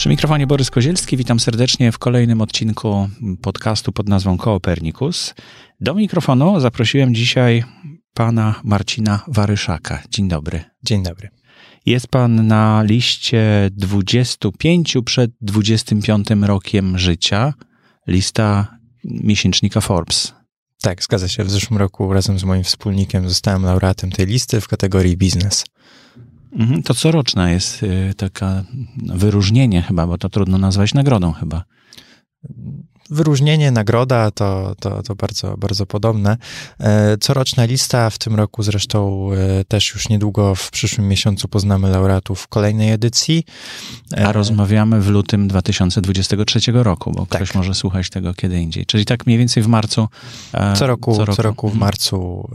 Przy mikrofonie Borys Kozielski, witam serdecznie w kolejnym odcinku podcastu pod nazwą Koopernikus. Do mikrofonu zaprosiłem dzisiaj pana Marcina Waryszaka. Dzień dobry. Dzień dobry. Jest pan na liście 25 przed 25 rokiem życia. Lista miesięcznika Forbes. Tak, zgadza się. W zeszłym roku razem z moim wspólnikiem zostałem laureatem tej listy w kategorii biznes. Mhm, to coroczna jest y, taka wyróżnienie chyba, bo to trudno nazwać nagrodą chyba. Wyróżnienie, nagroda to, to, to bardzo, bardzo podobne. E, coroczna lista, w tym roku zresztą e, też już niedługo w przyszłym miesiącu poznamy laureatów kolejnej edycji. E, A rozmawiamy w lutym 2023 roku, bo tak. ktoś może słuchać tego kiedy indziej. Czyli tak mniej więcej w marcu. Co roku, co roku, co roku w mhm. marcu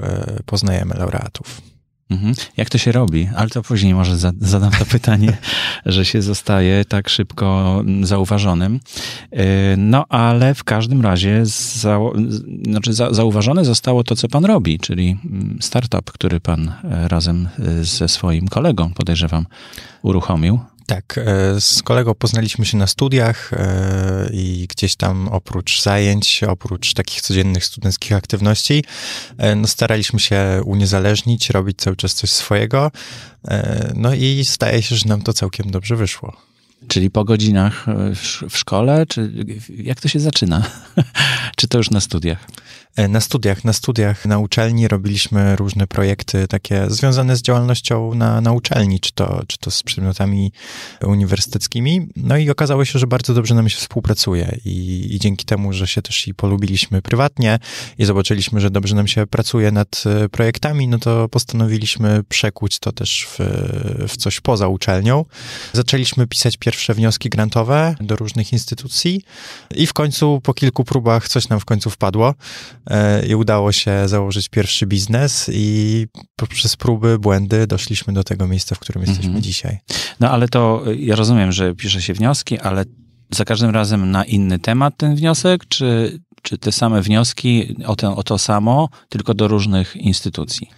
poznajemy laureatów. Mhm. Jak to się robi? Ale to później może zadam to pytanie, że się zostaje tak szybko zauważonym. E, no ale w każdym razie za, znaczy za, zauważone zostało to, co pan robi, czyli mm, startup, który pan e, razem e, ze swoim kolegą, podejrzewam, uruchomił. Tak, e, z kolegą poznaliśmy się na studiach e, i gdzieś tam oprócz zajęć, oprócz takich codziennych studenckich aktywności, e, no staraliśmy się uniezależnić, robić cały czas coś swojego. No i staje się, że nam to całkiem dobrze wyszło. Czyli po godzinach w szkole, czy jak to się zaczyna? czy to już na studiach? E, na studiach, na studiach na uczelni robiliśmy różne projekty takie związane z działalnością na, na uczelni, czy to, czy to z przedmiotami uniwersyteckimi. No i okazało się, że bardzo dobrze nam się współpracuje i, i dzięki temu, że się też i polubiliśmy prywatnie i zobaczyliśmy, że dobrze nam się pracuje nad e, projektami, no to postanowiliśmy przekuć to też w, w coś poza uczelnią. Zaczęliśmy pisać pierwsze wnioski grantowe do różnych instytucji i w końcu po kilku próbach coś nam w końcu wpadło. E, i udało się założyć pierwszy biznes i poprzez próby, błędy doszliśmy do tego miejsca, w którym jesteśmy mhm. dzisiaj. No ale to ja rozumiem, że pisze się wnioski, ale za każdym razem na inny temat ten wniosek, czy, czy te same wnioski o, ten, o to samo, tylko do różnych instytucji?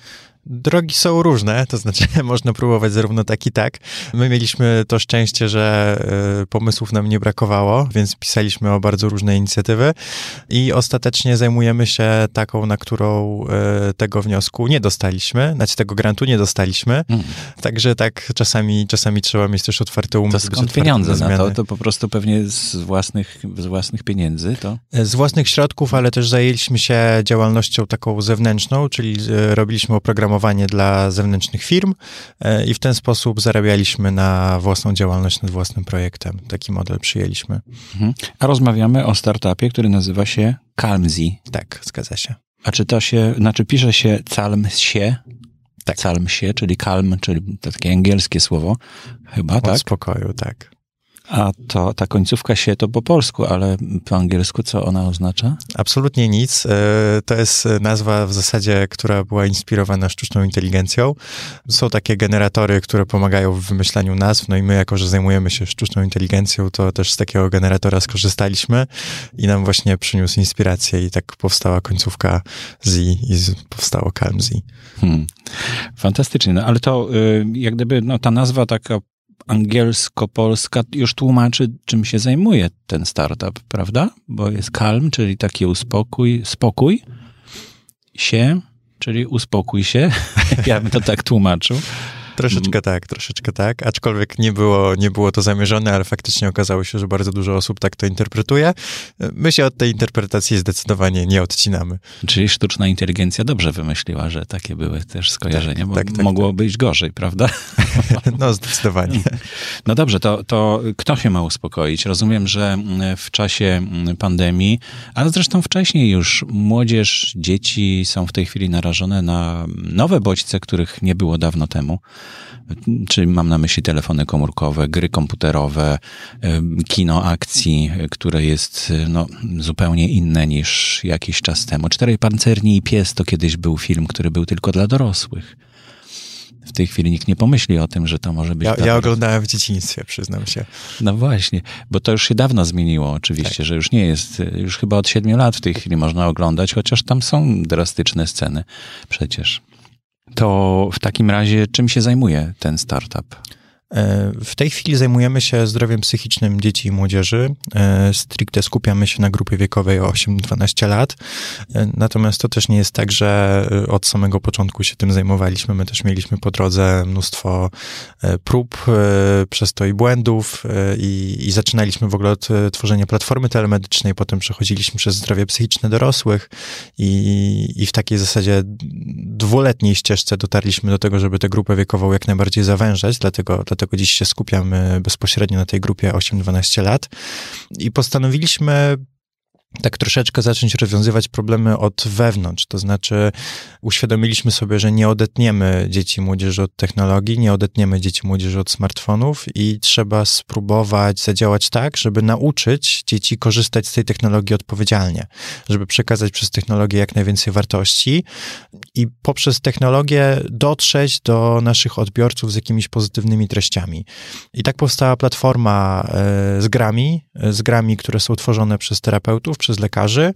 Drogi są różne, to znaczy można próbować zarówno tak i tak. My mieliśmy to szczęście, że y, pomysłów nam nie brakowało, więc pisaliśmy o bardzo różne inicjatywy i ostatecznie zajmujemy się taką, na którą y, tego wniosku nie dostaliśmy, znaczy tego grantu nie dostaliśmy. Mm. Także tak czasami, czasami trzeba mieć też otwarte umysł. To skąd pieniądze na, na to? To po prostu pewnie z własnych, z własnych pieniędzy to? Z własnych środków, ale też zajęliśmy się działalnością taką zewnętrzną, czyli y, robiliśmy oprogramowanie dla zewnętrznych firm e, i w ten sposób zarabialiśmy na własną działalność nad własnym projektem. Taki model przyjęliśmy. Mhm. A rozmawiamy o startupie, który nazywa się Calmzi. Tak, zgadza się. A czy to się, znaczy pisze się Calmsie, tak. Calmsie, czyli calm, czyli takie angielskie słowo, chyba, Od tak? spokoju, tak. A to ta końcówka się to po polsku, ale po angielsku co ona oznacza? Absolutnie nic. E, to jest nazwa w zasadzie, która była inspirowana sztuczną inteligencją. Są takie generatory, które pomagają w wymyślaniu nazw, no i my, jako że zajmujemy się sztuczną inteligencją, to też z takiego generatora skorzystaliśmy i nam właśnie przyniósł inspirację i tak powstała końcówka Z i powstało Calm Z. Hmm. Fantastycznie, no ale to y, jak gdyby no, ta nazwa taka angielsko-polska już tłumaczy, czym się zajmuje ten startup, prawda? Bo jest calm, czyli taki uspokój, spokój się, czyli uspokój się. ja bym to tak tłumaczył. Troszeczkę tak, troszeczkę tak, aczkolwiek nie było, nie było to zamierzone, ale faktycznie okazało się, że bardzo dużo osób tak to interpretuje. My się od tej interpretacji zdecydowanie nie odcinamy. Czyli sztuczna inteligencja dobrze wymyśliła, że takie były też skojarzenia, tak, bo tak, tak, mogło tak. być gorzej, prawda? No, zdecydowanie. No dobrze, to, to kto się ma uspokoić? Rozumiem, że w czasie pandemii, ale zresztą wcześniej już młodzież, dzieci są w tej chwili narażone na nowe bodźce, których nie było dawno temu. Czyli mam na myśli telefony komórkowe, gry komputerowe, kino akcji, które jest no, zupełnie inne niż jakiś czas temu. Czterej pancerni i pies to kiedyś był film, który był tylko dla dorosłych. W tej chwili nikt nie pomyśli o tym, że to może być. Ja, ja oglądałem w dzieciństwie, przyznam się. No właśnie, bo to już się dawno zmieniło, oczywiście, tak. że już nie jest, już chyba od siedmiu lat w tej chwili można oglądać, chociaż tam są drastyczne sceny przecież. To w takim razie czym się zajmuje ten startup? E, w tej chwili zajmujemy się zdrowiem psychicznym dzieci i młodzieży. E, stricte skupiamy się na grupie wiekowej 8-12 lat. E, natomiast to też nie jest tak, że od samego początku się tym zajmowaliśmy. My też mieliśmy po drodze mnóstwo prób, przez to i błędów i, i zaczynaliśmy w ogóle od tworzenia platformy telemedycznej, potem przechodziliśmy przez zdrowie psychiczne dorosłych i, i w takiej zasadzie dwuletniej ścieżce dotarliśmy do tego, żeby tę grupę wiekową jak najbardziej zawężać, dlatego dlatego dziś się skupiamy bezpośrednio na tej grupie 8-12 lat. I postanowiliśmy tak troszeczkę zacząć rozwiązywać problemy od wewnątrz. To znaczy, uświadomiliśmy sobie, że nie odetniemy dzieci młodzieży od technologii, nie odetniemy dzieci młodzieży od smartfonów i trzeba spróbować zadziałać tak, żeby nauczyć dzieci korzystać z tej technologii odpowiedzialnie, żeby przekazać przez technologię jak najwięcej wartości i poprzez technologię dotrzeć do naszych odbiorców z jakimiś pozytywnymi treściami. I tak powstała platforma e, z grami, e, z grami, które są tworzone przez terapeutów, przez lekarzy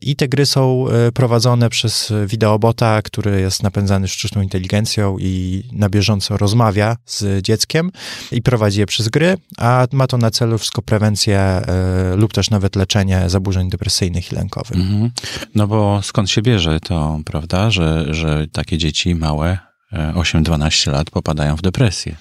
i te gry są e, prowadzone przez wideobota, który jest napędzany sztuczną inteligencją i na bieżąco rozmawia z dzieckiem i prowadzi je przez gry, a ma to na celu wszystko prewencję lub też nawet leczenie zaburzeń depresyjnych i lękowych. Mhm. No bo skąd się bierze to, prawda, że że, takie dzieci małe, 8-12 e, lat, popadają w depresję.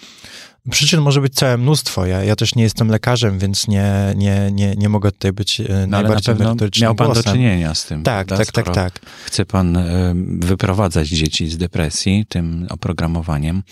Przyczyn może być całe mnóstwo. Ja, ja też nie jestem lekarzem, więc nie, nie, nie, nie mogę tutaj być e, no, najbardziej na pewno miał pan głosem. do czynienia z tym. Tak, tak, tak, tak. Chce pan e, wyprowadzać dzieci z depresji tym oprogramowaniem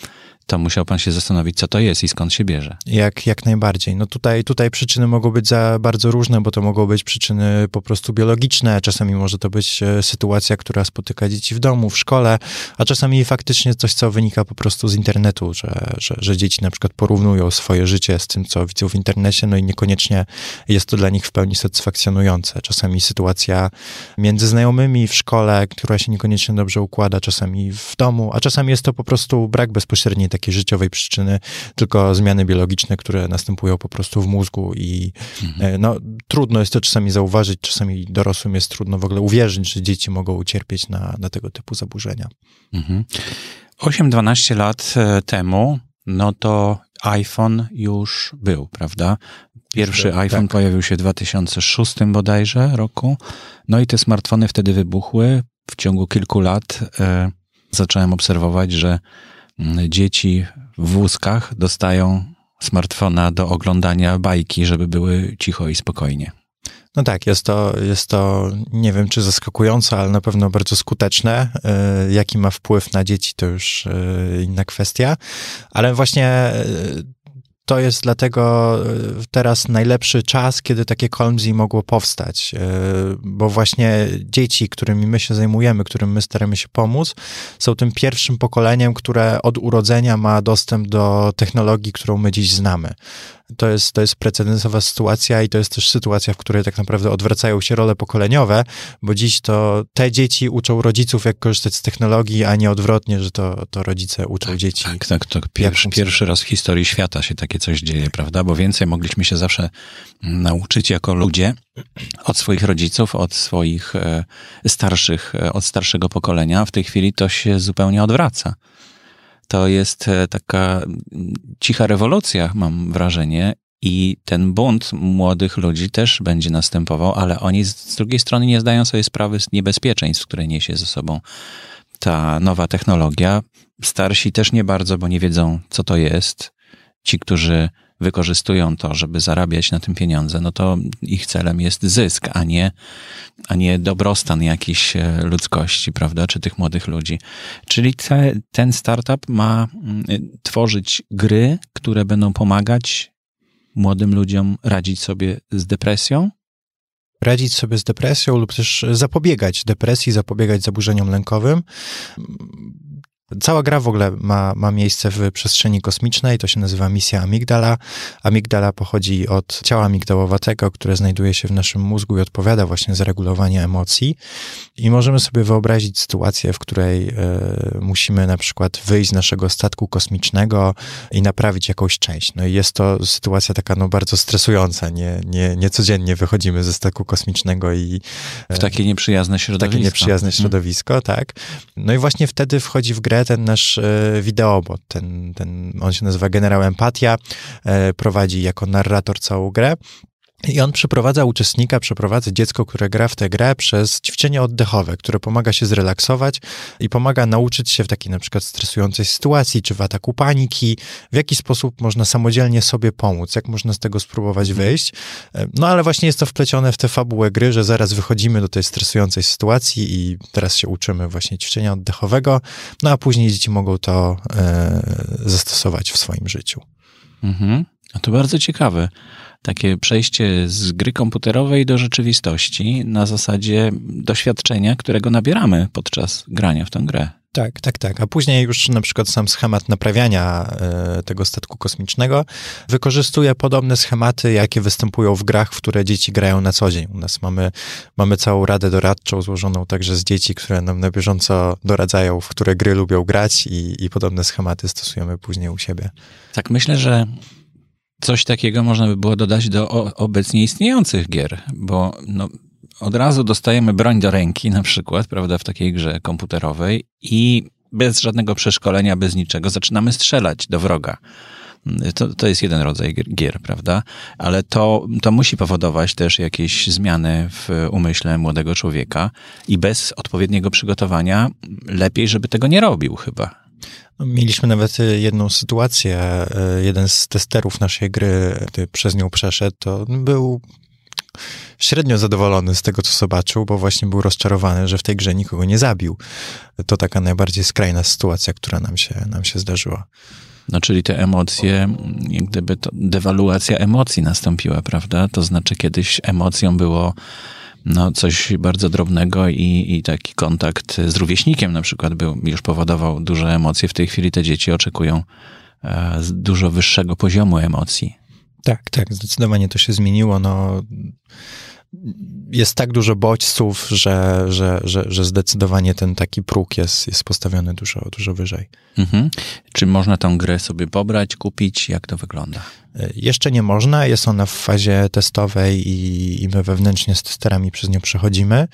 to musiał pan się zastanowić, co to jest i skąd się bierze. Jak, jak najbardziej. No tutaj, tutaj przyczyny mogą być za bardzo różne, bo to mogą być przyczyny po prostu biologiczne, czasami może to być e, sytuacja, która spotyka dzieci w domu, w szkole, a czasami faktycznie coś, co wynika po prostu z internetu, że, że, że dzieci na przykład porównują swoje życie z tym, co widzą w internecie, no i niekoniecznie jest to dla nich w pełni satysfakcjonujące. Czasami sytuacja między znajomymi w szkole, która się niekoniecznie dobrze układa, czasami w domu, a czasami jest to po prostu brak bezpośredniej takiej życiowej przyczyny, tylko zmiany biologiczne, które następują po prostu w mózgu i mhm. E, no, trudno jest to czasami zauważyć, czasami dorosłym jest trudno w ogóle uwierzyć, że dzieci mogą ucierpieć na, na tego typu zaburzenia. Mhm. 8-12 lat e, temu, no to iPhone już był, prawda? Pierwszy tak. iPhone pojawił się w 2006 bodajże roku. No i te smartfony wtedy wybuchły. W ciągu kilku lat e, zacząłem obserwować, że dzieci w wózkach dostają smartfona do oglądania bajki, żeby były cicho i spokojnie. No tak, jest to, jest to, nie wiem czy zaskakujące, ale na pewno bardzo skuteczne. E, jaki ma wpływ na dzieci, to już e, inna kwestia. Ale właśnie e, to jest dlatego e, teraz najlepszy czas, kiedy takie Colmsy mogło powstać, e, bo właśnie dzieci, którymi my się zajmujemy, którym my staramy się pomóc, są tym pierwszym pokoleniem, które od urodzenia ma dostęp do technologii, którą my dziś znamy to jest, to jest precedensowa sytuacja i to jest też sytuacja, w której tak naprawdę odwracają się role pokoleniowe, bo dziś to te dzieci uczą rodziców, jak korzystać z technologii, a nie odwrotnie, że to, to rodzice uczą tak, dzieci. Tak, tak, to pierwszy, pierwszy raz w historii świata się takie coś dzieje, prawda? Bo więcej mogliśmy się zawsze nauczyć jako ludzie od swoich rodziców, od swoich e, starszych, e, od starszego pokolenia. W tej chwili to się zupełnie odwraca to jest e, taka cicha rewolucja, mam wrażenie, i ten bunt młodych ludzi też będzie następował, ale oni z drugiej strony nie zdają sobie sprawy z niebezpieczeństw, które niesie ze sobą ta nowa technologia. Starsi też nie bardzo, bo nie wiedzą, co to jest. Ci, którzy wykorzystują to, żeby zarabiać na tym pieniądze, no to ich celem jest zysk, a nie, a nie dobrostan jakiejś e, ludzkości, prawda, czy tych młodych ludzi. Czyli te, ten startup ma mm, tworzyć gry, które będą pomagać młodym ludziom radzić sobie z depresją, radzić sobie z depresją lub też zapobiegać depresji, zapobiegać zaburzeniom lękowym. Cała gra w ogóle ma, ma miejsce w przestrzeni kosmicznej, to się nazywa misja Amigdala. Amigdala pochodzi od ciała amigdałowatego, które znajduje się w naszym mózgu i odpowiada właśnie za regulowanie emocji. I możemy sobie wyobrazić sytuację, w której y, musimy na przykład wyjść z naszego statku kosmicznego i naprawić jakąś część. No i jest to sytuacja taka no, bardzo stresująca. Nie, nie, nie codziennie wychodzimy ze statku kosmicznego i... W takie nieprzyjazne środowisko. W takie nieprzyjazne mhm. środowisko, tak. No i właśnie wtedy wchodzi w grę ten nasz e, wideobot, ten, ten, on się nazywa Generał Empatia, e, prowadzi jako narrator całą grę. I on przeprowadza uczestnika, przeprowadza dziecko, które gra w tę grę przez ćwiczenie oddechowe, które pomaga się zrelaksować i pomaga nauczyć się w takiej na przykład stresującej sytuacji, czy w ataku paniki, w jaki sposób można samodzielnie sobie pomóc, jak można z tego spróbować mhm. wyjść. No ale właśnie jest to wplecione w tę fabułę gry, że zaraz wychodzimy do tej stresującej sytuacji i teraz się uczymy właśnie ćwiczenia oddechowego, no a później dzieci mogą to e, zastosować w swoim życiu. Mhm. A to bardzo ciekawe takie przejście z gry komputerowej do rzeczywistości na zasadzie doświadczenia, którego nabieramy podczas grania w tę grę. Tak, tak, tak. A później już na przykład sam schemat naprawiania e, tego statku kosmicznego wykorzystuje podobne schematy, jakie występują w grach, w które dzieci grają na co dzień. U nas mamy, mamy całą radę doradczą złożoną także z dzieci, które nam na bieżąco doradzają, w które gry lubią grać i, i podobne schematy stosujemy później u siebie. Tak, myślę, że coś takiego można by było dodać do obecnie istniejących gier, bo no, od razu dostajemy broń do ręki, na przykład, prawda, w takiej grze komputerowej i bez żadnego przeszkolenia, bez niczego zaczynamy strzelać do wroga. To, to jest jeden rodzaj gier, prawda? Ale to, to musi powodować też jakieś zmiany w umyśle młodego człowieka i bez odpowiedniego przygotowania lepiej, żeby tego nie robił chyba. Mieliśmy nawet y, jedną sytuację. Y, jeden z testerów naszej gry, który przez nią przeszedł, to był średnio zadowolony z tego, co zobaczył, bo właśnie był rozczarowany, że w tej grze nikogo nie zabił. To taka najbardziej skrajna sytuacja, która nam się, nam się zdarzyła. No, czyli te emocje, jak gdyby to dewaluacja emocji nastąpiła, prawda? To znaczy kiedyś emocją było no, coś bardzo drobnego i, i taki kontakt z rówieśnikiem na przykład był, już powodował duże emocje. W tej chwili te dzieci oczekują e, dużo wyższego poziomu emocji. Tak, tak, zdecydowanie to się zmieniło. No, jest tak dużo bodźców, że, że, że, że zdecydowanie ten taki próg jest, jest postawiony dużo, dużo wyżej. Mhm. Czy można tą grę sobie pobrać, kupić? Jak to wygląda? Jeszcze nie można, jest ona w fazie testowej i, i my wewnętrznie z testerami przez nią przechodzimy.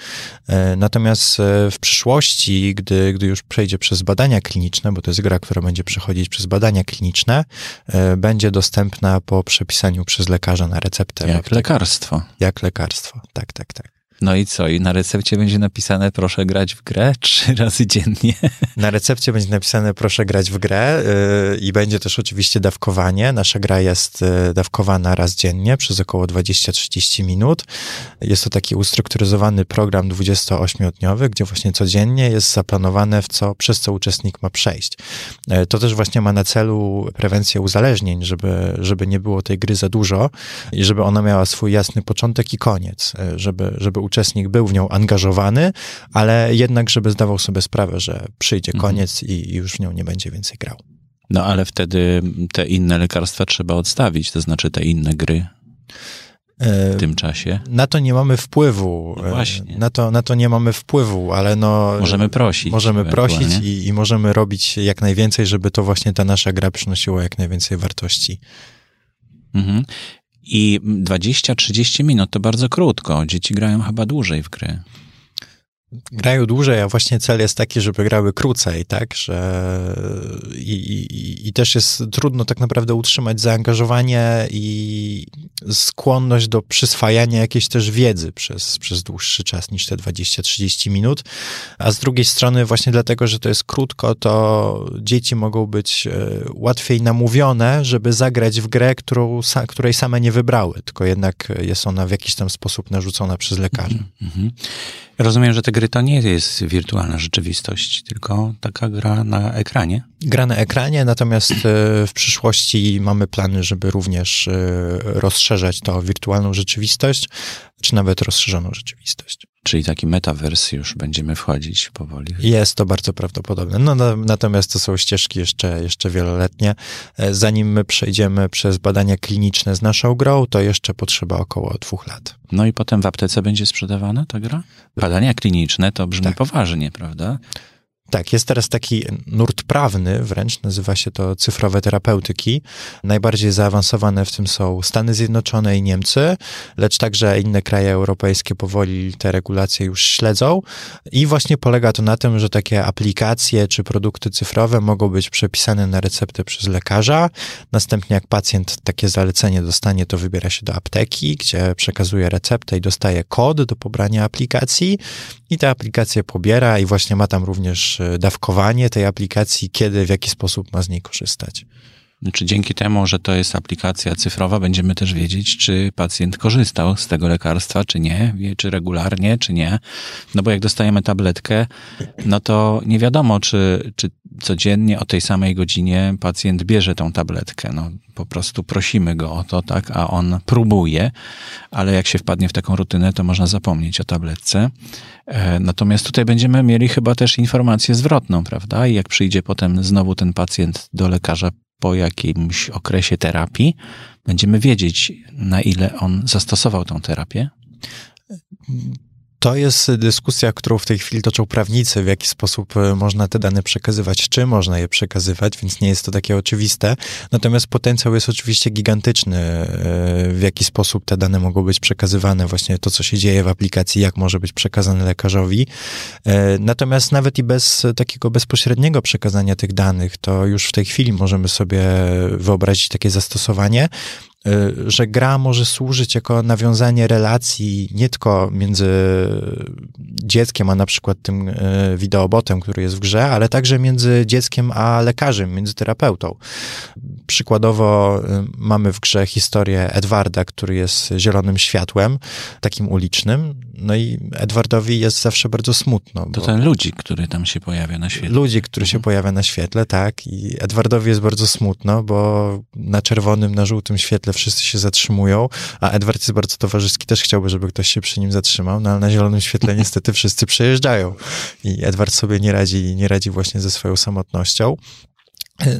E, natomiast e, w przyszłości, gdy, gdy już przejdzie przez badania kliniczne, bo to jest gra, która będzie przechodzić przez badania kliniczne, e, będzie dostępna po przepisaniu przez lekarza na receptę. Jak lekarstwo. Jak lekarstwo, tak, tak, tak. No i co? I na recepcie będzie napisane proszę grać w grę trzy razy dziennie. Na recepcie będzie napisane proszę grać w grę yy, i będzie też oczywiście dawkowanie. Nasza gra jest yy, dawkowana raz dziennie przez około 20-30 minut. Jest to taki ustrukturyzowany program 28-dniowy, gdzie właśnie codziennie jest zaplanowane, w co, przez co uczestnik ma przejść. Yy, to też właśnie ma na celu prewencję uzależnień, żeby, żeby nie było tej gry za dużo i żeby ona miała swój jasny początek i koniec, żeby, żeby uczestnik był w nią angażowany, ale jednak, żeby zdawał sobie sprawę, że przyjdzie mhm. koniec i, i już w nią nie będzie więcej grał. No ale wtedy te inne lekarstwa trzeba odstawić, to znaczy te inne gry w tym czasie? Na to nie mamy wpływu. No właśnie. Na to, na to nie mamy wpływu, ale no... Możemy prosić. Możemy prosić i, i, możemy robić jak najwięcej, żeby to właśnie ta nasza gra przynosiła jak najwięcej wartości. Mhm. I 20-30 minut to bardzo krótko. Dzieci grają chyba dłużej w gry grają dłużej, a właśnie cel jest taki, żeby grały krócej, tak, że i, i, i, też jest trudno tak naprawdę utrzymać zaangażowanie i skłonność do przyswajania jakiejś też wiedzy przez, przez dłuższy czas niż te 20-30 minut, a z drugiej strony właśnie dlatego, że to jest krótko, to dzieci mogą być e, łatwiej namówione, żeby zagrać w grę, którą, której same nie wybrały, tylko jednak jest ona w jakiś tam sposób narzucona przez lekarza. Mm -hmm. Rozumiem, że te gry to nie jest wirtualna rzeczywistość, tylko taka gra na ekranie. Gra na ekranie, natomiast e, w przyszłości mamy plany, żeby również e, rozszerzać to wirtualną rzeczywistość, czy nawet rozszerzoną rzeczywistość. Czyli taki metavers już będziemy wchodzić powoli. Jest to bardzo prawdopodobne. No, natomiast to są ścieżki jeszcze, jeszcze wieloletnie. E, zanim my przejdziemy przez badania kliniczne z naszą grą, to jeszcze potrzeba około dwóch lat. No i potem w aptece będzie sprzedawana ta gra? Badania kliniczne to brzmi tak. poważnie, prawda? Tak, jest teraz taki nurt prawny wręcz, nazywa się to cyfrowe terapeutyki. Najbardziej zaawansowane w tym są Stany Zjednoczone i Niemcy, lecz także inne kraje europejskie powoli te regulacje już śledzą. I właśnie polega to na tym, że takie aplikacje czy produkty cyfrowe mogą być przepisane na receptę przez lekarza. Następnie, jak pacjent takie zalecenie dostanie, to wybiera się do apteki, gdzie przekazuje receptę i dostaje kod do pobrania aplikacji. I ta aplikacja pobiera i właśnie ma tam również dawkowanie tej aplikacji, kiedy, w jaki sposób ma z niej korzystać. Czy dzięki temu, że to jest aplikacja cyfrowa, będziemy też wiedzieć, czy pacjent korzystał z tego lekarstwa, czy nie, czy regularnie, czy nie. No bo jak dostajemy tabletkę, no to nie wiadomo, czy, czy codziennie o tej samej godzinie pacjent bierze tą tabletkę. No, po prostu prosimy go o to, tak, a on próbuje, ale jak się wpadnie w taką rutynę, to można zapomnieć o tabletce. E, natomiast tutaj będziemy mieli chyba też informację zwrotną, prawda? I jak przyjdzie potem znowu ten pacjent do lekarza po jakimś okresie terapii, będziemy wiedzieć, na ile on zastosował tą terapię. To jest dyskusja, którą w tej chwili toczą prawnicy, w jaki sposób e, można te dane przekazywać, czy można je przekazywać, więc nie jest to takie oczywiste. Natomiast potencjał jest oczywiście gigantyczny, e, w jaki sposób te dane mogą być przekazywane, właśnie to, co się dzieje w aplikacji, jak może być przekazane lekarzowi. E, natomiast nawet i bez takiego bezpośredniego przekazania tych danych, to już w tej chwili możemy sobie wyobrazić takie zastosowanie. Y, że gra może służyć jako nawiązanie relacji nie tylko między dzieckiem, a na przykład tym y, wideobotem, który jest w grze, ale także między dzieckiem a lekarzem, między terapeutą. Przykładowo y, mamy w grze historię Edwarda, który jest zielonym światłem, takim ulicznym, no i Edwardowi jest zawsze bardzo smutno. To ten ludzik, który tam się pojawia na świetle. Ludzik, który się mhm. pojawia na świetle, tak. I Edwardowi jest bardzo smutno, bo na czerwonym, na żółtym świetle wszyscy się zatrzymują, a Edward jest bardzo towarzyski, też chciałby, żeby ktoś się przy nim zatrzymał, no ale na zielonym świetle niestety wszyscy przejeżdżają. I Edward sobie nie radzi, nie radzi właśnie ze swoją samotnością.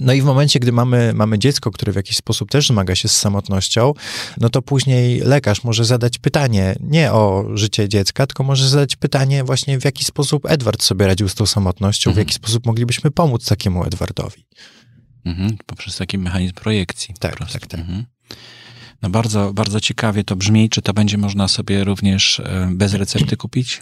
No i w momencie, gdy mamy, mamy dziecko, które w jakiś sposób też zmaga się z samotnością, no to później lekarz może zadać pytanie nie o życie dziecka, tylko może zadać pytanie właśnie w jaki sposób Edward sobie radził z tą samotnością, mhm. w jaki sposób moglibyśmy pomóc takiemu Edwardowi. Mhm, poprzez taki mechanizm projekcji. Tak, tak, tak. Mhm. No bardzo, bardzo ciekawie to brzmi. Czy to będzie można sobie również e, bez recepty kupić?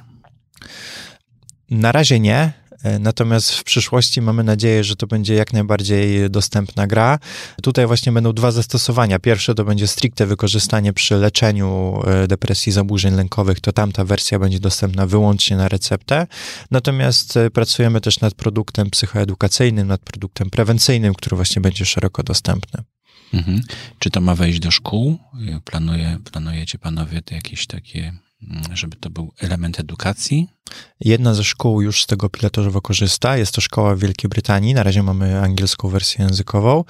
Na razie nie. E, natomiast w przyszłości mamy nadzieję, że to będzie jak najbardziej dostępna gra. Tutaj właśnie będą dwa zastosowania. Pierwsze to będzie stricte wykorzystanie przy leczeniu e, depresji zaburzeń lękowych, to tamta wersja będzie dostępna wyłącznie na receptę. Natomiast e, pracujemy też nad produktem psychoedukacyjnym, nad produktem prewencyjnym, który właśnie będzie szeroko dostępny. Mhm. Czy to ma wejść do szkół? Planuje, planujecie panowie jakieś takie żeby to był element edukacji? Jedna ze szkół już z tego pilotażowo korzysta. Jest to szkoła w Wielkiej Brytanii. Na razie mamy angielską wersję językową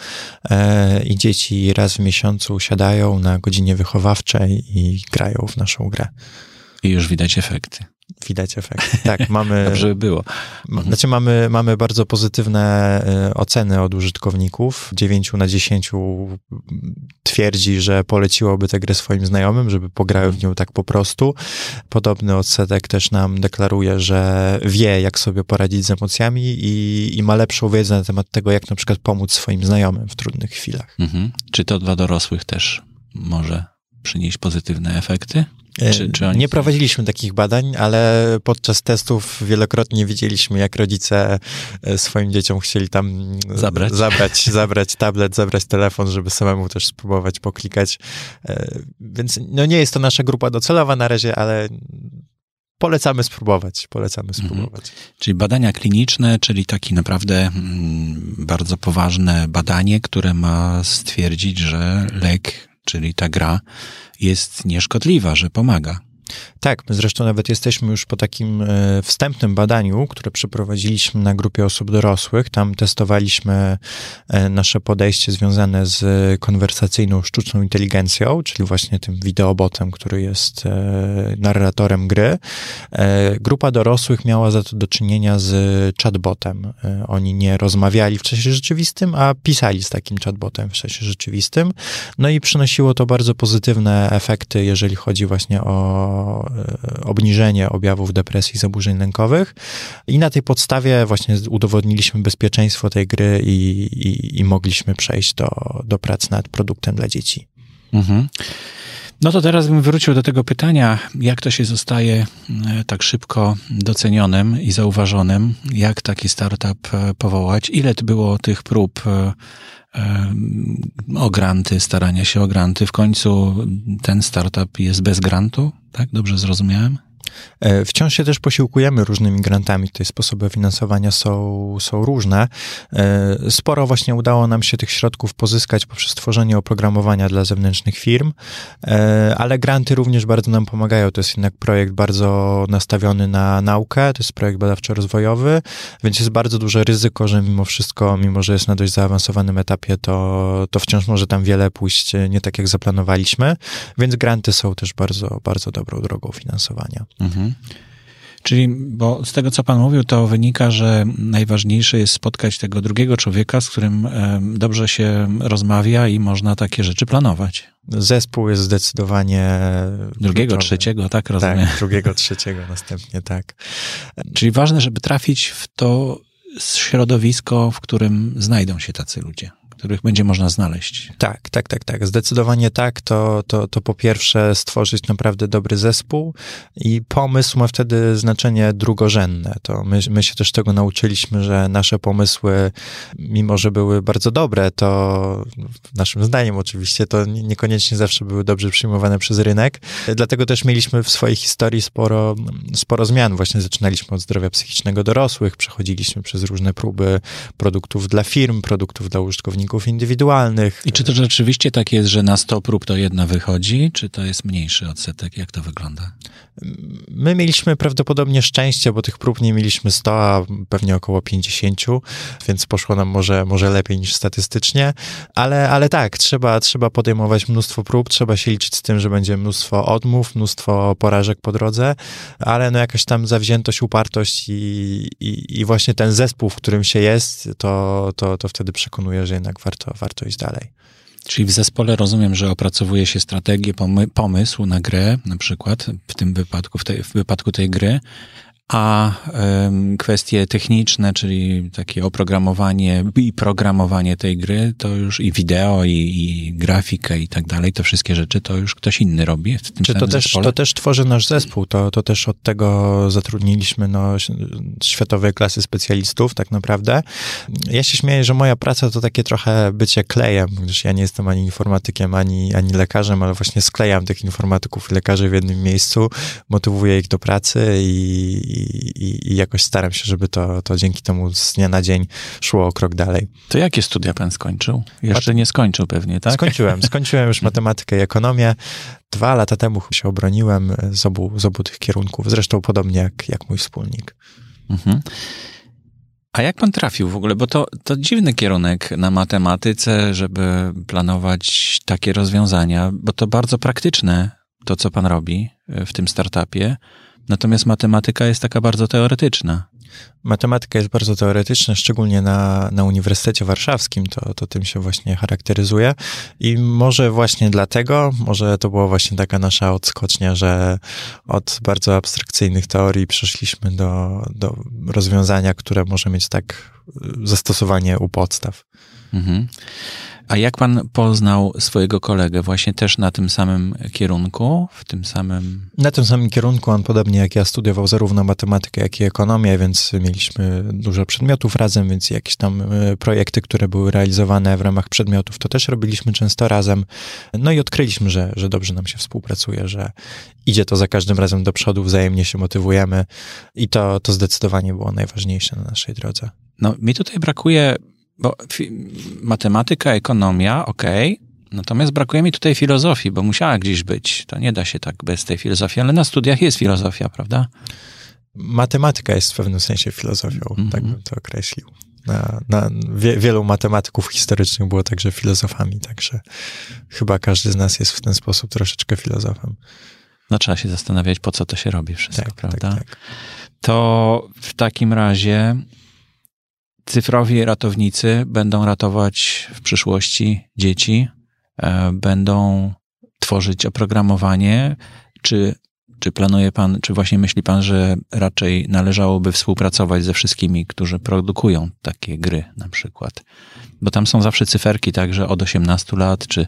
e, i dzieci raz w miesiącu siadają na godzinie wychowawczej i grają w naszą grę. I już widać efekty. Widać efekt. Tak, mamy. Dobrze by było. Znaczy, mamy, mamy bardzo pozytywne e, oceny od użytkowników. 9 na 10 twierdzi, że poleciłoby tę grę swoim znajomym, żeby pograły w nią tak po prostu. Podobny odsetek też nam deklaruje, że wie, jak sobie poradzić z emocjami i, i ma lepszą wiedzę na temat tego, jak na przykład pomóc swoim znajomym w trudnych chwilach. Mhm. Czy to dla dorosłych też może przynieść pozytywne efekty? Czy, czy nie prowadziliśmy takich badań, ale podczas testów wielokrotnie widzieliśmy, jak rodzice e, swoim dzieciom chcieli tam zabrać, zabrać, zabrać tablet, zabrać telefon, żeby samemu też spróbować poklikać. E, więc no nie jest to nasza grupa docelowa na razie, ale polecamy spróbować, polecamy mhm. spróbować. Mhm. Czyli badania kliniczne, czyli taki naprawdę mm, bardzo poważne badanie, które ma stwierdzić, że lek, czyli ta gra jest nieszkodliwa, że pomaga. Tak, my zresztą nawet jesteśmy już po takim e, wstępnym badaniu, które przeprowadziliśmy na grupie osób dorosłych. Tam testowaliśmy e, nasze podejście związane z konwersacyjną sztuczną inteligencją, czyli właśnie tym wideobotem, który jest e, narratorem gry. Grupa dorosłych miała za to do czynienia z chatbotem. Oni nie rozmawiali w czasie rzeczywistym, a pisali z takim chatbotem w czasie rzeczywistym. No i przynosiło to bardzo pozytywne efekty, jeżeli chodzi właśnie o e, obniżenie objawów depresji i zaburzeń lękowych. I na tej podstawie właśnie udowodniliśmy bezpieczeństwo tej gry i, i, i mogliśmy przejść do, do prac nad produktem dla dzieci. Mhm. No to teraz bym wrócił do tego pytania, jak to się zostaje e, tak szybko docenionym i zauważonym, jak taki startup e, powołać, ile to było tych prób o granty, starania się o granty. W końcu ten startup jest bez grantu, tak? Dobrze zrozumiałem? E, wciąż się też posiłkujemy różnymi grantami. Tutaj sposoby finansowania są, są różne. E, sporo właśnie udało nam się tych środków pozyskać poprzez tworzenie oprogramowania dla zewnętrznych firm, e, ale granty również bardzo nam pomagają. To jest jednak projekt bardzo nastawiony na naukę, to jest projekt badawczo-rozwojowy, więc jest bardzo duże ryzyko, że mimo wszystko, mimo że jest na dość zaawansowanym etapie, to, to wciąż może tam wiele pójść nie tak, jak zaplanowaliśmy, więc granty są też bardzo, bardzo dobrą drogą finansowania. Mhm. Czyli, bo z tego, co pan mówił, to wynika, że najważniejsze jest spotkać tego drugiego człowieka, z którym dobrze się rozmawia i można takie rzeczy planować. Zespół jest zdecydowanie. Drugiego, kluczowy. trzeciego, tak rozumiem. Tak, drugiego, trzeciego następnie, tak. Czyli ważne, żeby trafić w to środowisko, w którym znajdą się tacy ludzie których będzie można znaleźć. Tak, tak, tak, tak. Zdecydowanie tak. To, to, to po pierwsze stworzyć naprawdę dobry zespół i pomysł ma wtedy znaczenie drugorzędne. To my, my się też tego nauczyliśmy, że nasze pomysły, mimo że były bardzo dobre, to naszym zdaniem oczywiście, to niekoniecznie zawsze były dobrze przyjmowane przez rynek. Dlatego też mieliśmy w swojej historii sporo, sporo zmian. Właśnie zaczynaliśmy od zdrowia psychicznego dorosłych, przechodziliśmy przez różne próby produktów dla firm, produktów dla użytkowników indywidualnych. I czy to rzeczywiście tak jest, że na 100 prób to jedna wychodzi, czy to jest mniejszy odsetek? Jak to wygląda? My mieliśmy prawdopodobnie szczęście, bo tych prób nie mieliśmy 100, a pewnie około 50, więc poszło nam może, może lepiej niż statystycznie, ale, ale tak, trzeba, trzeba podejmować mnóstwo prób, trzeba się liczyć z tym, że będzie mnóstwo odmów, mnóstwo porażek po drodze, ale no jakaś tam zawziętość, upartość i, i, i właśnie ten zespół, w którym się jest, to, to, to wtedy przekonuje, że jednak warto, warto iść dalej. Czyli w zespole rozumiem, że opracowuje się strategię, pomysł na grę, na przykład w tym wypadku, w, tej, w wypadku tej gry, a kwestie techniczne, czyli takie oprogramowanie i programowanie tej gry, to już i wideo, i, i grafikę i tak dalej, to wszystkie rzeczy to już ktoś inny robi w tym Czy to też, to też tworzy nasz zespół, to, to też od tego zatrudniliśmy no, światowej klasy specjalistów tak naprawdę. Ja się śmieję, że moja praca to takie trochę bycie klejem, gdyż ja nie jestem ani informatykiem, ani, ani lekarzem, ale właśnie sklejam tych informatyków i lekarzy w jednym miejscu, motywuję ich do pracy i i, i, jakoś staram się, żeby to, to dzięki temu z dnia na dzień szło o krok dalej. To jakie studia pan skończył? Jeszcze nie skończył pewnie, tak? Skończyłem. Skończyłem już matematykę i ekonomię. Dwa lata temu się obroniłem z obu, z obu tych kierunków. Zresztą podobnie jak, jak mój wspólnik. Mhm. A jak pan trafił w ogóle? Bo to, to dziwny kierunek na matematyce, żeby planować takie rozwiązania, bo to bardzo praktyczne, to co pan robi w tym startupie. Natomiast matematyka jest taka bardzo teoretyczna. Matematyka jest bardzo teoretyczna, szczególnie na, na Uniwersytecie Warszawskim, to, to tym się właśnie charakteryzuje. I może właśnie dlatego, może to była właśnie taka nasza odskocznia, że od bardzo abstrakcyjnych teorii przeszliśmy do, do rozwiązania, które może mieć tak zastosowanie u podstaw. Mhm. A jak pan poznał swojego kolegę właśnie też na tym samym kierunku, w tym samym... Na tym samym kierunku, on podobnie jak ja studiował zarówno matematykę, jak i ekonomię, więc mieliśmy dużo przedmiotów razem, więc jakieś tam e, projekty, które były realizowane w ramach przedmiotów, to też robiliśmy często razem. No i odkryliśmy, że, że dobrze nam się współpracuje, że idzie to za każdym razem do przodu, wzajemnie się motywujemy i to, to zdecydowanie było najważniejsze na naszej drodze. No, mi tutaj brakuje bo matematyka, ekonomia, okej, okay, natomiast brakuje mi tutaj filozofii, bo musiała gdzieś być. To nie da się tak bez tej filozofii, ale na studiach jest filozofia, prawda? Matematyka jest w pewnym sensie filozofią, mm -hmm. tak bym to określił. Na, na wie, wielu matematyków historycznych było także filozofami, także chyba każdy z nas jest w ten sposób troszeczkę filozofem. No trzeba się zastanawiać, po co to się robi wszystko, tak, prawda? Tak, tak. To w takim razie cyfrowi ratownicy będą ratować w przyszłości dzieci, e, będą tworzyć oprogramowanie, czy Czy planuje pan, czy właśnie myśli pan, że raczej należałoby współpracować ze wszystkimi, którzy produkują takie gry na przykład? Bo tam są zawsze cyferki, także od 18 lat, czy,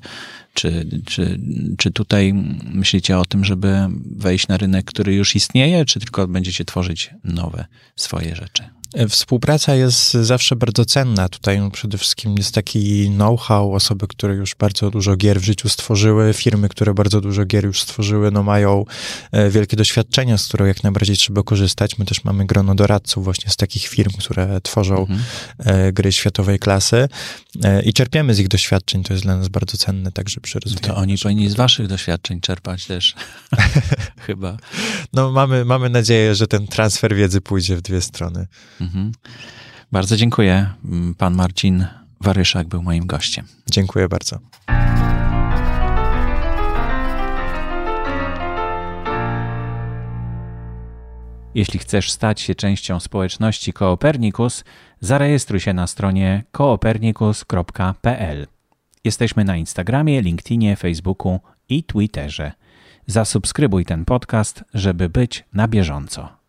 czy, czy, czy tutaj myślicie o tym, żeby wejść na rynek, który już istnieje, czy tylko będziecie tworzyć nowe swoje rzeczy? Współpraca jest zawsze bardzo cenna. Tutaj przede wszystkim jest taki know-how, osoby, które już bardzo dużo gier w życiu stworzyły, firmy, które bardzo dużo gier już stworzyły, no mają e, wielkie doświadczenia, z którego jak najbardziej trzeba korzystać. My też mamy grono doradców właśnie z takich firm, które tworzą mhm. E, gry światowej klasy e, i czerpiemy z ich doświadczeń. To jest dla nas bardzo cenne także przy rozwijaniu. To oni powinni z waszych doświadczeń czerpać też. Chyba. No mamy, mamy nadzieję, że ten transfer wiedzy pójdzie w dwie strony. Mhm. Bardzo dziękuję. Pan Marcin Waryszak był moim gościem. Dziękuję bardzo. Jeśli chcesz stać się częścią społeczności Koopernikus, zarejestruj się na stronie koopernikus.pl. Jesteśmy na Instagramie, LinkedInie, Facebooku i Twitterze. Zasubskrybuj ten podcast, żeby być na bieżąco.